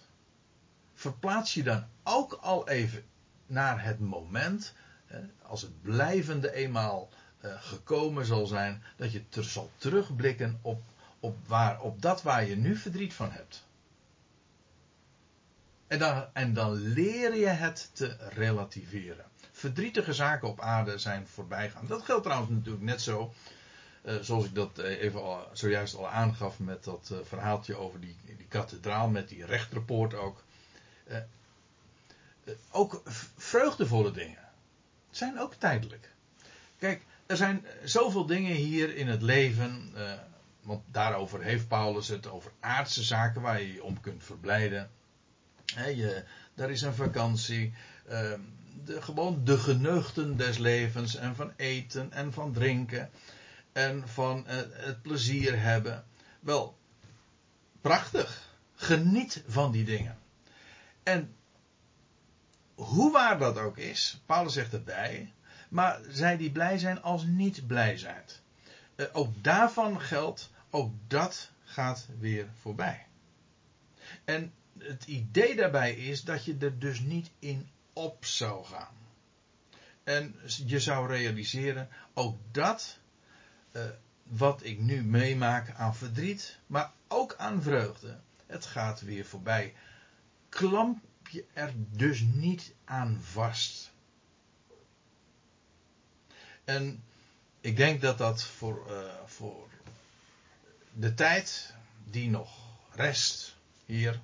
verplaats je dan ook al even naar het moment als het blijvende eenmaal eh, gekomen zal zijn, dat je ter, zal terugblikken op, op, waar, op dat waar je nu verdriet van hebt. En dan, en dan leer je het te relativeren. Verdrietige zaken op aarde zijn voorbijgaan. Dat geldt trouwens natuurlijk net zo. Uh, zoals ik dat eh, even zojuist al aangaf met dat uh, verhaaltje over die, die kathedraal met die rechterpoort ook. ook vreugdevolle dingen zijn ook tijdelijk. Kijk, er zijn zoveel dingen hier in het leven. Want daarover heeft Paulus het over aardse zaken waar je je om kunt verblijden. Je, daar is een vakantie. Uh, de, gewoon de geneugten des levens. En van eten en van drinken. En van uh, het plezier hebben. Wel, prachtig. Geniet van die dingen. En hoe waar dat ook is, Paulus zegt erbij, maar zij die blij zijn als niet blij zijn. Uh, ook daarvan geldt, ook dat gaat weer voorbij. En het idee daarbij is dat je er dus niet in op zou gaan. En je zou realiseren, ook dat, uh, wat ik nu meemaak aan verdriet, maar ook aan vreugde, het gaat weer voorbij. Klamp je er dus niet aan vast. En ik denk dat dat voor, uh, voor de tijd die nog rest hier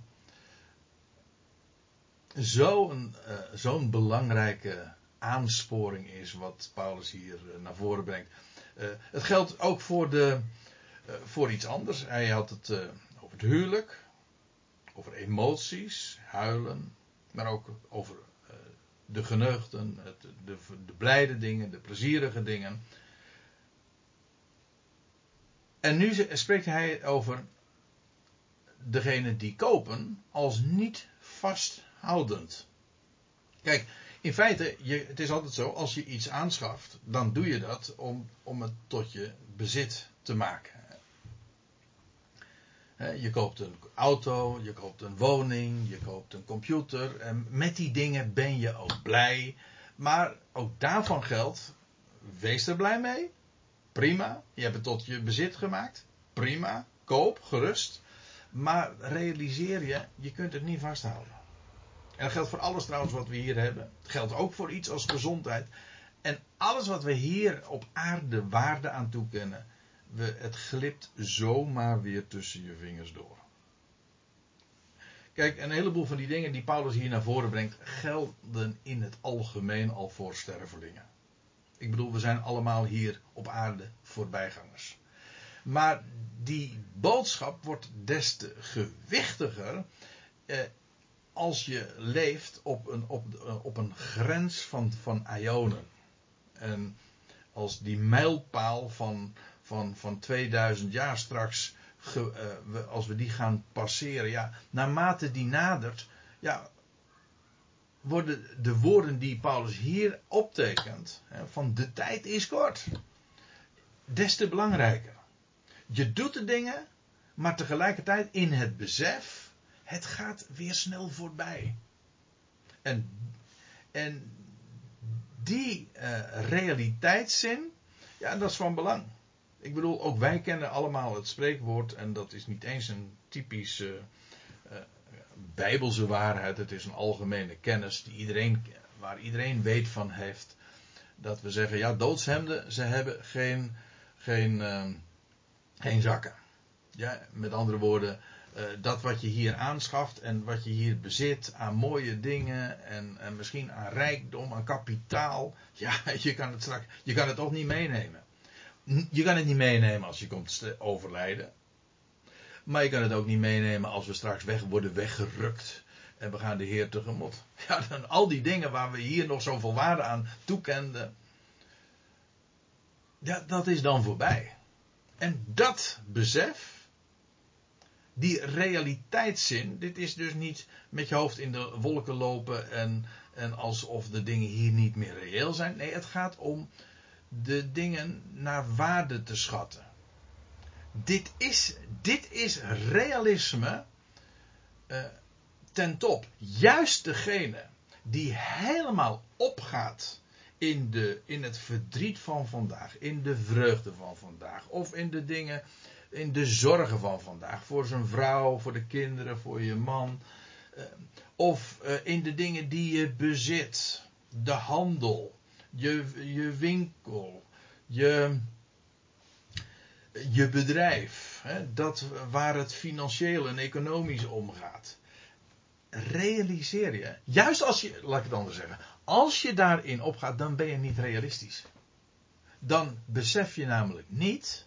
zo'n uh, zo'n belangrijke aansporing is wat Paulus hier uh, naar voren brengt. het geldt ook voor, de, voor iets anders. Hij had het over het huwelijk, over emoties, huilen, maar ook over de geneugten, het, de, de blijde dingen, de plezierige dingen. En nu spreekt hij over degene die kopen als niet vasthoudend. Kijk, in feite, je, het is altijd zo, als je iets aanschaft, dan doe je dat om, om het tot je bezit te maken. Je koopt een auto, je koopt een woning, je koopt een computer. En met die dingen ben je ook blij. Maar ook daarvan geldt, wees er blij mee. Prima, je hebt het tot je bezit gemaakt. Prima, koop, gerust. Maar realiseer je, je kunt het niet vasthouden. En dat geldt voor alles trouwens wat we hier hebben. Het geldt ook voor iets als gezondheid. En alles wat we hier op aarde waarde aan toekennen, we, het glipt zomaar weer tussen je vingers door. Kijk, een heleboel van die dingen die Paulus hier naar voren brengt, gelden in het algemeen al voor stervelingen. Ik bedoel, we zijn allemaal hier op aarde voorbijgangers. Maar die boodschap wordt des te gewichtiger eh, als je leeft op een, op, op een grens van, van ionen. En als die mijlpaal van, van, van 2000 jaar straks, ge, uh, als we die gaan passeren, ja, naarmate die nadert, ja, worden de woorden die Paulus hier optekent, hè, van de tijd is kort, des te belangrijker. Je doet de dingen, maar tegelijkertijd in het besef, het gaat weer snel voorbij. En, en die uh, realiteitszin, ja, dat is van belang. Ik bedoel, ook wij kennen allemaal het spreekwoord, en dat is niet eens een typische uh, bijbelse waarheid, het is een algemene kennis die iedereen, waar iedereen weet van heeft. Dat we zeggen, ja, doodshemden, ze hebben geen, geen, geen zakken. Ja, met andere woorden, uh, dat wat je hier aanschaft en wat je hier bezit aan mooie dingen en, en misschien aan rijkdom, aan kapitaal, ja, [LAUGHS] je kan het straks, je kan het toch niet meenemen. Je kan het niet meenemen als je komt overlijden. Maar je kan het ook niet meenemen als we straks weg worden weggerukt. En we gaan de Heer tegemoet. [LAUGHS] Ja, dan al die dingen waar we hier nog zoveel waarde aan toekenden. Ja, dat is dan voorbij. En dat besef, die realiteitszin, dit is dus niet met je hoofd in de wolken lopen en, en alsof de dingen hier niet meer reëel zijn. Nee, het gaat om de dingen naar waarde te schatten. Dit is, dit is realisme uh, ten top. Juist degene die helemaal opgaat in, de, in het verdriet van vandaag, in de vreugde van vandaag, of in de dingen, in de zorgen van vandaag, voor zijn vrouw, voor de kinderen, voor je man, uh, of uh, in de dingen die je bezit, de handel, je, je winkel, je, je bedrijf, dat waar het financieel en economisch omgaat. Realiseer je, juist als je, laat ik het anders zeggen, als je daarin opgaat, dan ben je niet realistisch. Dan besef je namelijk niet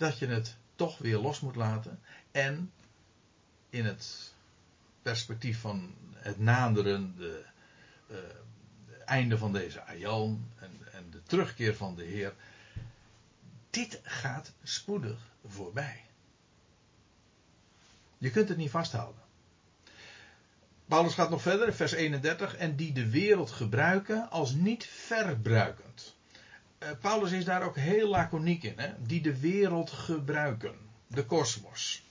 dat je het toch weer los moet laten en in het perspectief van het naderende uh, einde van deze aion en, en de terugkeer van de Heer, dit gaat spoedig voorbij. Je kunt het niet vasthouden. Paulus gaat nog verder, vers 31, en die de wereld gebruiken als niet verbruikend. Uh, Paulus is daar ook heel laconiek in, hè? die de wereld gebruiken, de kosmos.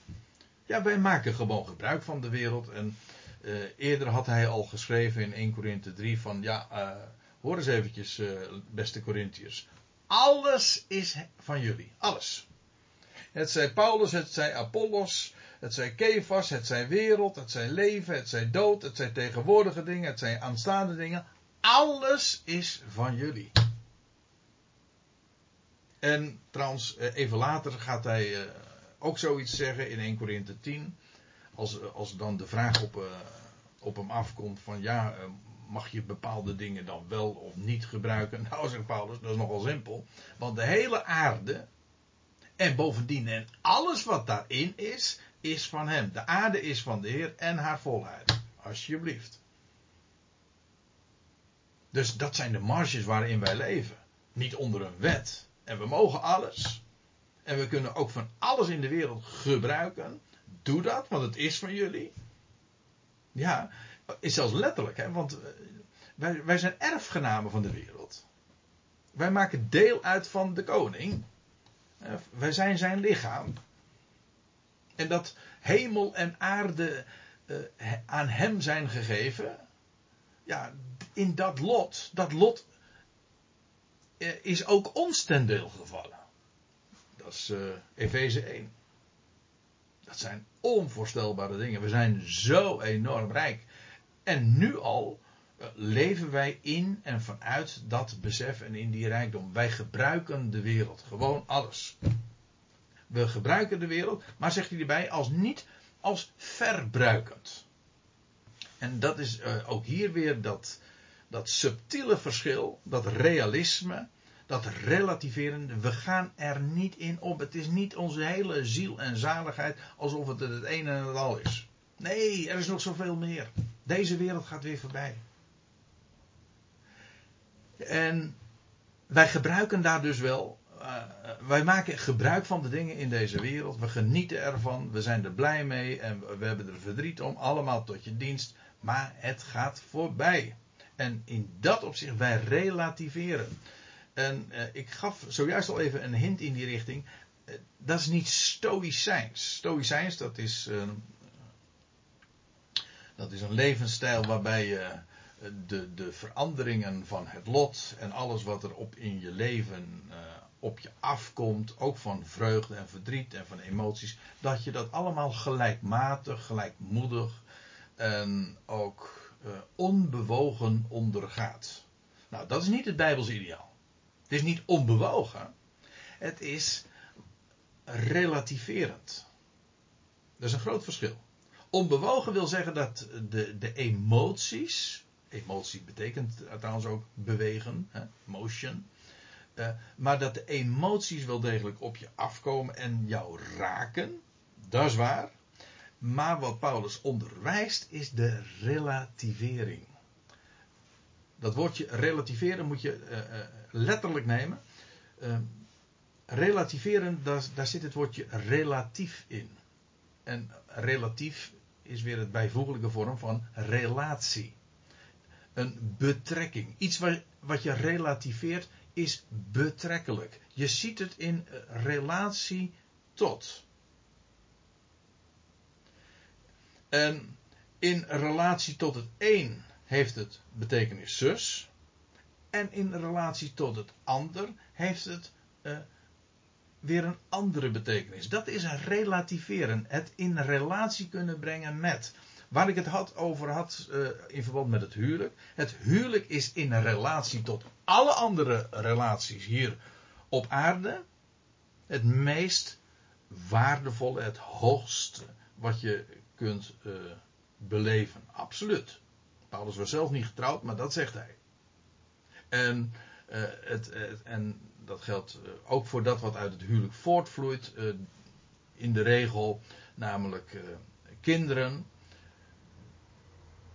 Ja, wij maken gewoon gebruik van de wereld en uh, eerder had hij al geschreven in 1 Korinthe 3 van ja, uh, hoor eens eventjes, beste Corinthiërs. Alles is van jullie. Alles. Het zij Paulus, het zij Apollos, het zij Kefas, het zij wereld, het zij leven, het zij dood, het zij tegenwoordige dingen, het zij aanstaande dingen. Alles is van jullie. En trouwens, even later gaat hij ook zoiets zeggen in 1 Korinthe 10 als, als dan de vraag op, op hem afkomt van ja, mag je bepaalde dingen dan wel of niet gebruiken? [LAUGHS] Nou, zegt Paulus, dat is nogal simpel. Want de hele aarde en bovendien en alles wat daarin is, is van hem. De aarde is van de Heer en haar volheid. Alsjeblieft. Dus dat zijn de marges waarin wij leven. Niet onder een wet. En we mogen alles. En we kunnen ook van alles in de wereld gebruiken. Doe dat, want het is van jullie. Ja, is zelfs letterlijk, hè, want eh, wij, wij zijn erfgenamen van de wereld. Wij maken deel uit van de koning. Wij zijn zijn lichaam. En dat hemel en aarde uh, aan hem zijn gegeven. Ja, in dat lot, dat lot is ook ons ten deel gevallen. Dat is uh, Efeze 1. Dat zijn onvoorstelbare dingen. We zijn zo enorm rijk. En nu al eh, leven wij in en vanuit dat besef en in die rijkdom. Wij gebruiken de wereld, gewoon alles. We gebruiken de wereld, maar zegt hij erbij, als niet als verbruikend. En dat is ook hier weer dat, dat subtiele verschil, dat realisme, dat relativeren. We gaan er niet in op. Het is niet onze hele ziel en zaligheid alsof het het een en het al is. Nee, er is nog zoveel meer. Deze wereld gaat weer voorbij. En wij gebruiken daar dus wel. Uh, wij maken gebruik van de dingen in deze wereld. We genieten ervan. We zijn er blij mee. En we hebben er verdriet om. Allemaal tot je dienst. Maar het gaat voorbij. En in dat opzicht, wij relativeren. En uh, ik gaf zojuist al even een hint in die richting. Uh, dat is niet stoïcijns. Stoïcijns, dat is. Uh, dat is een levensstijl waarbij je de, de veranderingen van het lot en alles wat er op in je leven op je afkomt, ook van vreugde en verdriet en van emoties, dat je dat allemaal gelijkmatig, gelijkmoedig en ook onbewogen ondergaat. Nou, dat is niet het Bijbels ideaal. Het is niet onbewogen. Het is relativerend. Dat is een groot verschil. Onbewogen wil zeggen dat de, de emoties. Emotie betekent trouwens ook bewegen, hè, motion. Uh, maar dat de emoties wel degelijk op je afkomen en jou raken. Dat is waar. Maar wat Paulus onderwijst is de relativering dat woordje relativeren moet je uh, uh, letterlijk nemen. Uh, relativeren, daar, daar, zit het woordje relatief in. En relatief is weer het bijvoeglijke vorm van relatie. Een betrekking. Iets wat, wat je relativeert is betrekkelijk. Je ziet het in relatie tot. En in relatie tot het een heeft het betekenis zus. En in relatie tot het ander heeft het uh, weer een andere betekenis. Dat is relativeren. Het in relatie kunnen brengen met. Waar ik het had over had uh, in verband met het huwelijk. Het huwelijk is in relatie tot alle andere relaties hier op aarde. Het meest waardevolle, het hoogste wat je kunt uh, beleven. Absoluut. Paulus was zelf niet getrouwd, maar dat zegt hij. En, uh, het, en dat geldt uh, ook voor dat wat uit het huwelijk voortvloeit. In de regel, namelijk kinderen.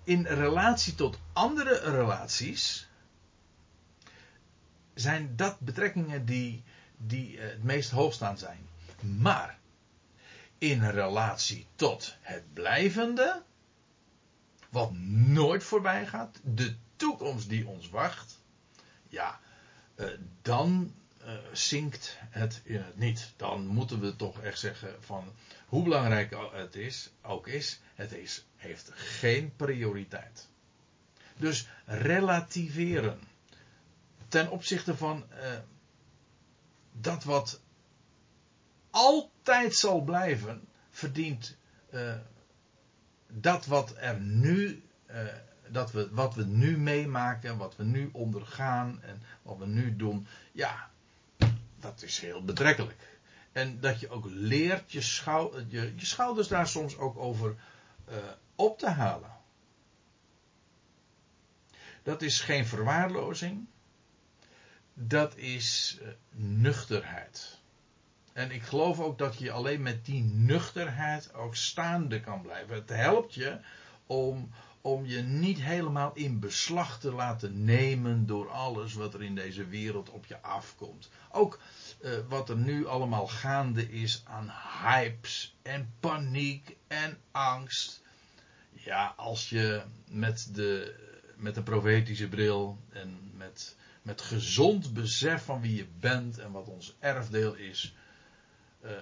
In relatie tot andere relaties zijn dat betrekkingen die, die het meest hoogstaan zijn. Maar in relatie tot het blijvende wat nooit voorbij gaat, de toekomst die ons wacht, ja, uh, dan uh, zinkt het in het niet. Dan moeten we toch echt zeggen van hoe belangrijk het is, ook is, het is, heeft geen prioriteit. Dus relativeren ten opzichte van uh, dat wat altijd zal blijven, verdient dat wat er nu, uh, dat we, wat we nu meemaken, wat we nu ondergaan en wat we nu doen, ja, dat is heel betrekkelijk. En dat je ook leert je, schou je, schouders daar soms ook over uh, op te halen. Dat is geen verwaarlozing. Dat is nuchterheid. En ik geloof ook dat je alleen met die nuchterheid ook staande kan blijven. Het helpt je om, om je niet helemaal in beslag te laten nemen door alles wat er in deze wereld op je afkomt. Ook uh, wat er nu allemaal gaande is aan hypes en paniek en angst. Ja, als je met de, met de profetische bril en met, met gezond besef van wie je bent en wat ons erfdeel is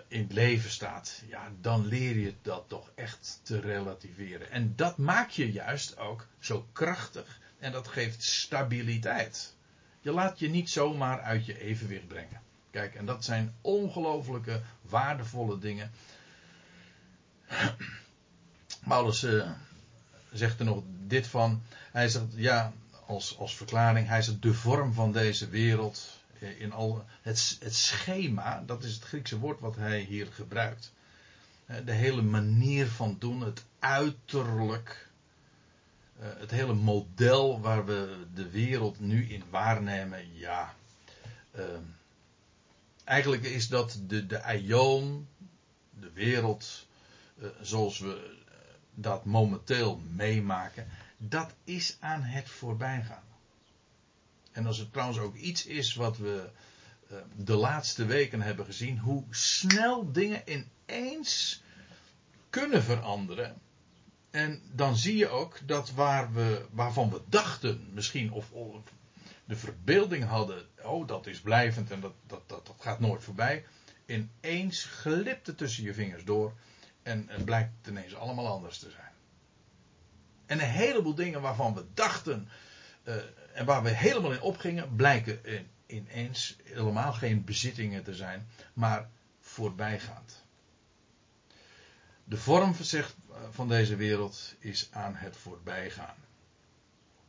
in het leven staat, ja, dan leer je dat toch echt te relativeren. En dat maakt je juist ook zo krachtig en dat geeft stabiliteit. Je laat je niet zomaar uit je evenwicht brengen. Kijk, en dat zijn ongelooflijke, waardevolle dingen. [CLEARS THROAT] Paulus uh, zegt er nog dit van. Hij zegt, ja, als, als verklaring, hij zegt de vorm van deze wereld. In al, het, het schema, dat is het Griekse woord wat hij hier gebruikt. De hele manier van doen, het uiterlijk. Het hele model waar we de wereld nu in waarnemen, ja. eigenlijk is dat de, de aion, de wereld, zoals we dat momenteel meemaken, dat is aan het voorbijgaan. En als het trouwens ook iets is wat we uh, de laatste weken hebben gezien, hoe snel dingen ineens kunnen veranderen. En dan zie je ook dat waar we, waarvan we dachten, misschien of, de verbeelding hadden, oh dat is blijvend en dat, dat, dat, dat gaat nooit voorbij, ineens glipt het tussen je vingers door en het blijkt ineens allemaal anders te zijn. En een heleboel dingen waarvan we dachten uh, en waar we helemaal in opgingen, blijken in, ineens helemaal geen bezittingen te zijn, maar voorbijgaand. De vorm zegt, eh, van deze wereld is aan het voorbijgaan.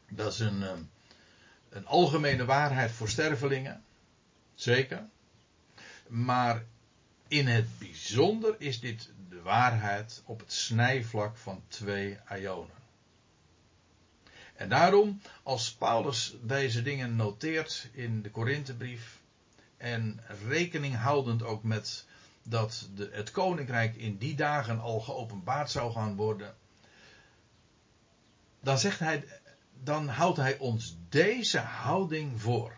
Dat is een, eh, een algemene waarheid voor stervelingen, zeker. Maar in het bijzonder is dit de waarheid op het snijvlak van twee ionen. En daarom, als Paulus deze dingen noteert in de Korinthebrief en rekening houdend ook met dat de, het koninkrijk in die dagen al geopenbaard zou gaan worden, dan zegt hij, dan houdt hij ons deze houding voor.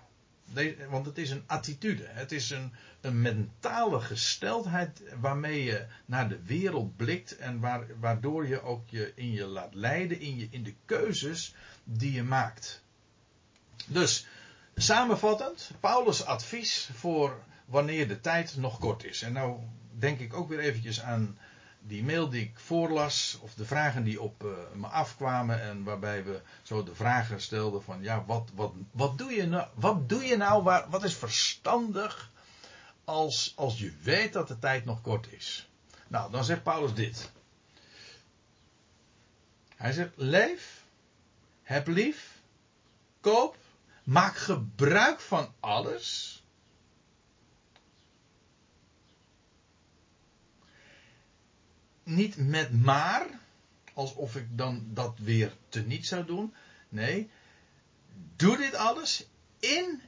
Want het is een attitude, het is een, een mentale gesteldheid waarmee je naar de wereld blikt en waardoor je ook je in je laat leiden in, je, in de keuzes die je maakt. Dus, samenvattend, Paulus' advies voor wanneer de tijd nog kort is. En nou denk ik ook weer eventjes aan die mail die ik voorlas, of de vragen die op uh, me afkwamen en waarbij we zo de vragen stelden van, ja, wat, wat, wat doe je nou, wat doe je nou, waar, wat is verstandig als, als je weet dat de tijd nog kort is? Nou, dan zegt Paulus dit. Hij zegt, leef, heb lief, koop, maak gebruik van alles. Niet met maar, alsof ik dan dat weer teniet zou doen. Nee, doe dit alles in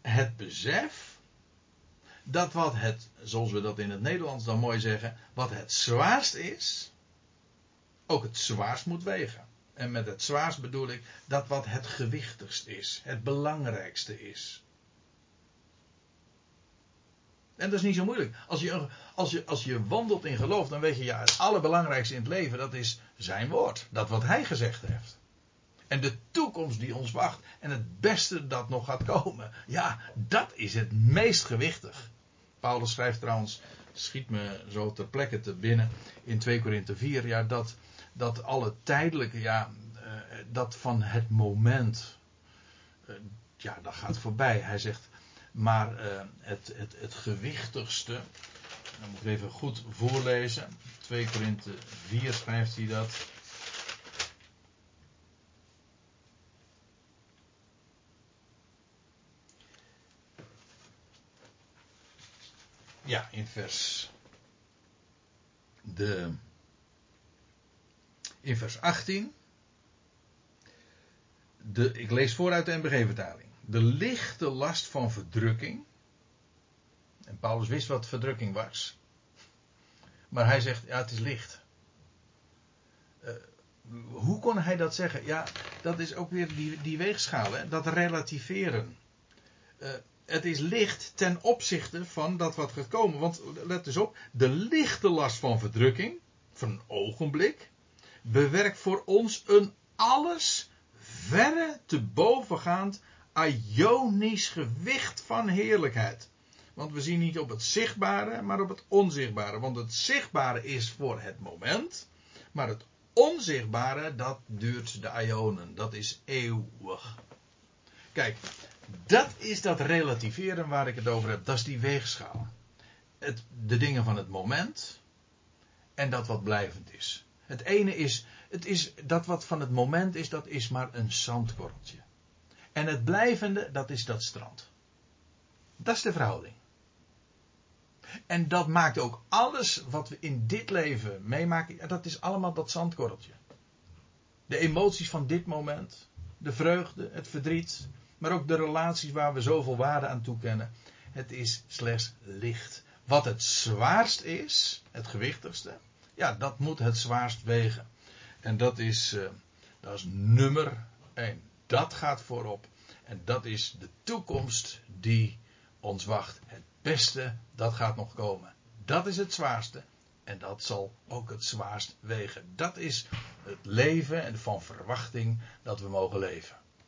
het besef dat wat het, zoals we dat in het Nederlands dan mooi zeggen, wat het zwaarst is, ook het zwaarst moet wegen. En met het zwaarst bedoel ik dat wat het gewichtigst is, het belangrijkste is. En dat is niet zo moeilijk. Als je, als je, als je wandelt in geloof, dan weet je, ja, het allerbelangrijkste in het leven, dat is zijn woord. Dat wat hij gezegd heeft. En de toekomst die ons wacht. En het beste dat nog gaat komen. Ja, dat is het meest gewichtig. Paulus schrijft trouwens, schiet me zo ter plekke te binnen in 2 Korinthe 4, ja, dat, dat alle tijdelijke, ja, uh, dat van het moment, uh, ja, dat gaat voorbij. Hij zegt, maar uh, het, het, het gewichtigste, dan moet ik even goed voorlezen, 2 Korinthe 4 schrijft hij dat. Ja, in vers. De. In vers 18. De, ik lees vooruit de NBG-vertaling. De lichte last van verdrukking. En Paulus wist wat verdrukking was. Maar hij zegt, ja, het is licht. Uh, hoe kon hij dat zeggen? Ja, dat is ook weer die, die weegschaal, hè? dat relativeren. Uh, het is licht ten opzichte van dat wat gaat komen. Want let dus op, de lichte last van verdrukking, van een ogenblik, bewerkt voor ons een alles verre te bovengaand ionisch gewicht van heerlijkheid. Want we zien niet op het zichtbare, maar op het onzichtbare. Want het zichtbare is voor het moment, maar het onzichtbare, dat duurt de ionen. Dat is eeuwig. Kijk, dat is dat relativeren waar ik het over heb. Dat is die weegschaal. Het, de dingen van het moment en dat wat blijvend is. Het ene is, het is, dat wat van het moment is, dat is maar een zandkorreltje. En het blijvende, dat is dat strand. Dat is de verhouding. En dat maakt ook alles wat we in dit leven meemaken, dat is allemaal dat zandkorreltje. De emoties van dit moment, de vreugde, het verdriet, maar ook de relaties waar we zoveel waarde aan toekennen. Het is slechts licht. Wat het zwaarst is, het gewichtigste, ja, dat moet het zwaarst wegen. En dat is, uh, dat is nummer één. Dat gaat voorop. En dat is de toekomst die ons wacht. Het beste, dat gaat nog komen. Dat is het zwaarste. En dat zal ook het zwaarst wegen. Dat is het leven en van verwachting dat we mogen leven.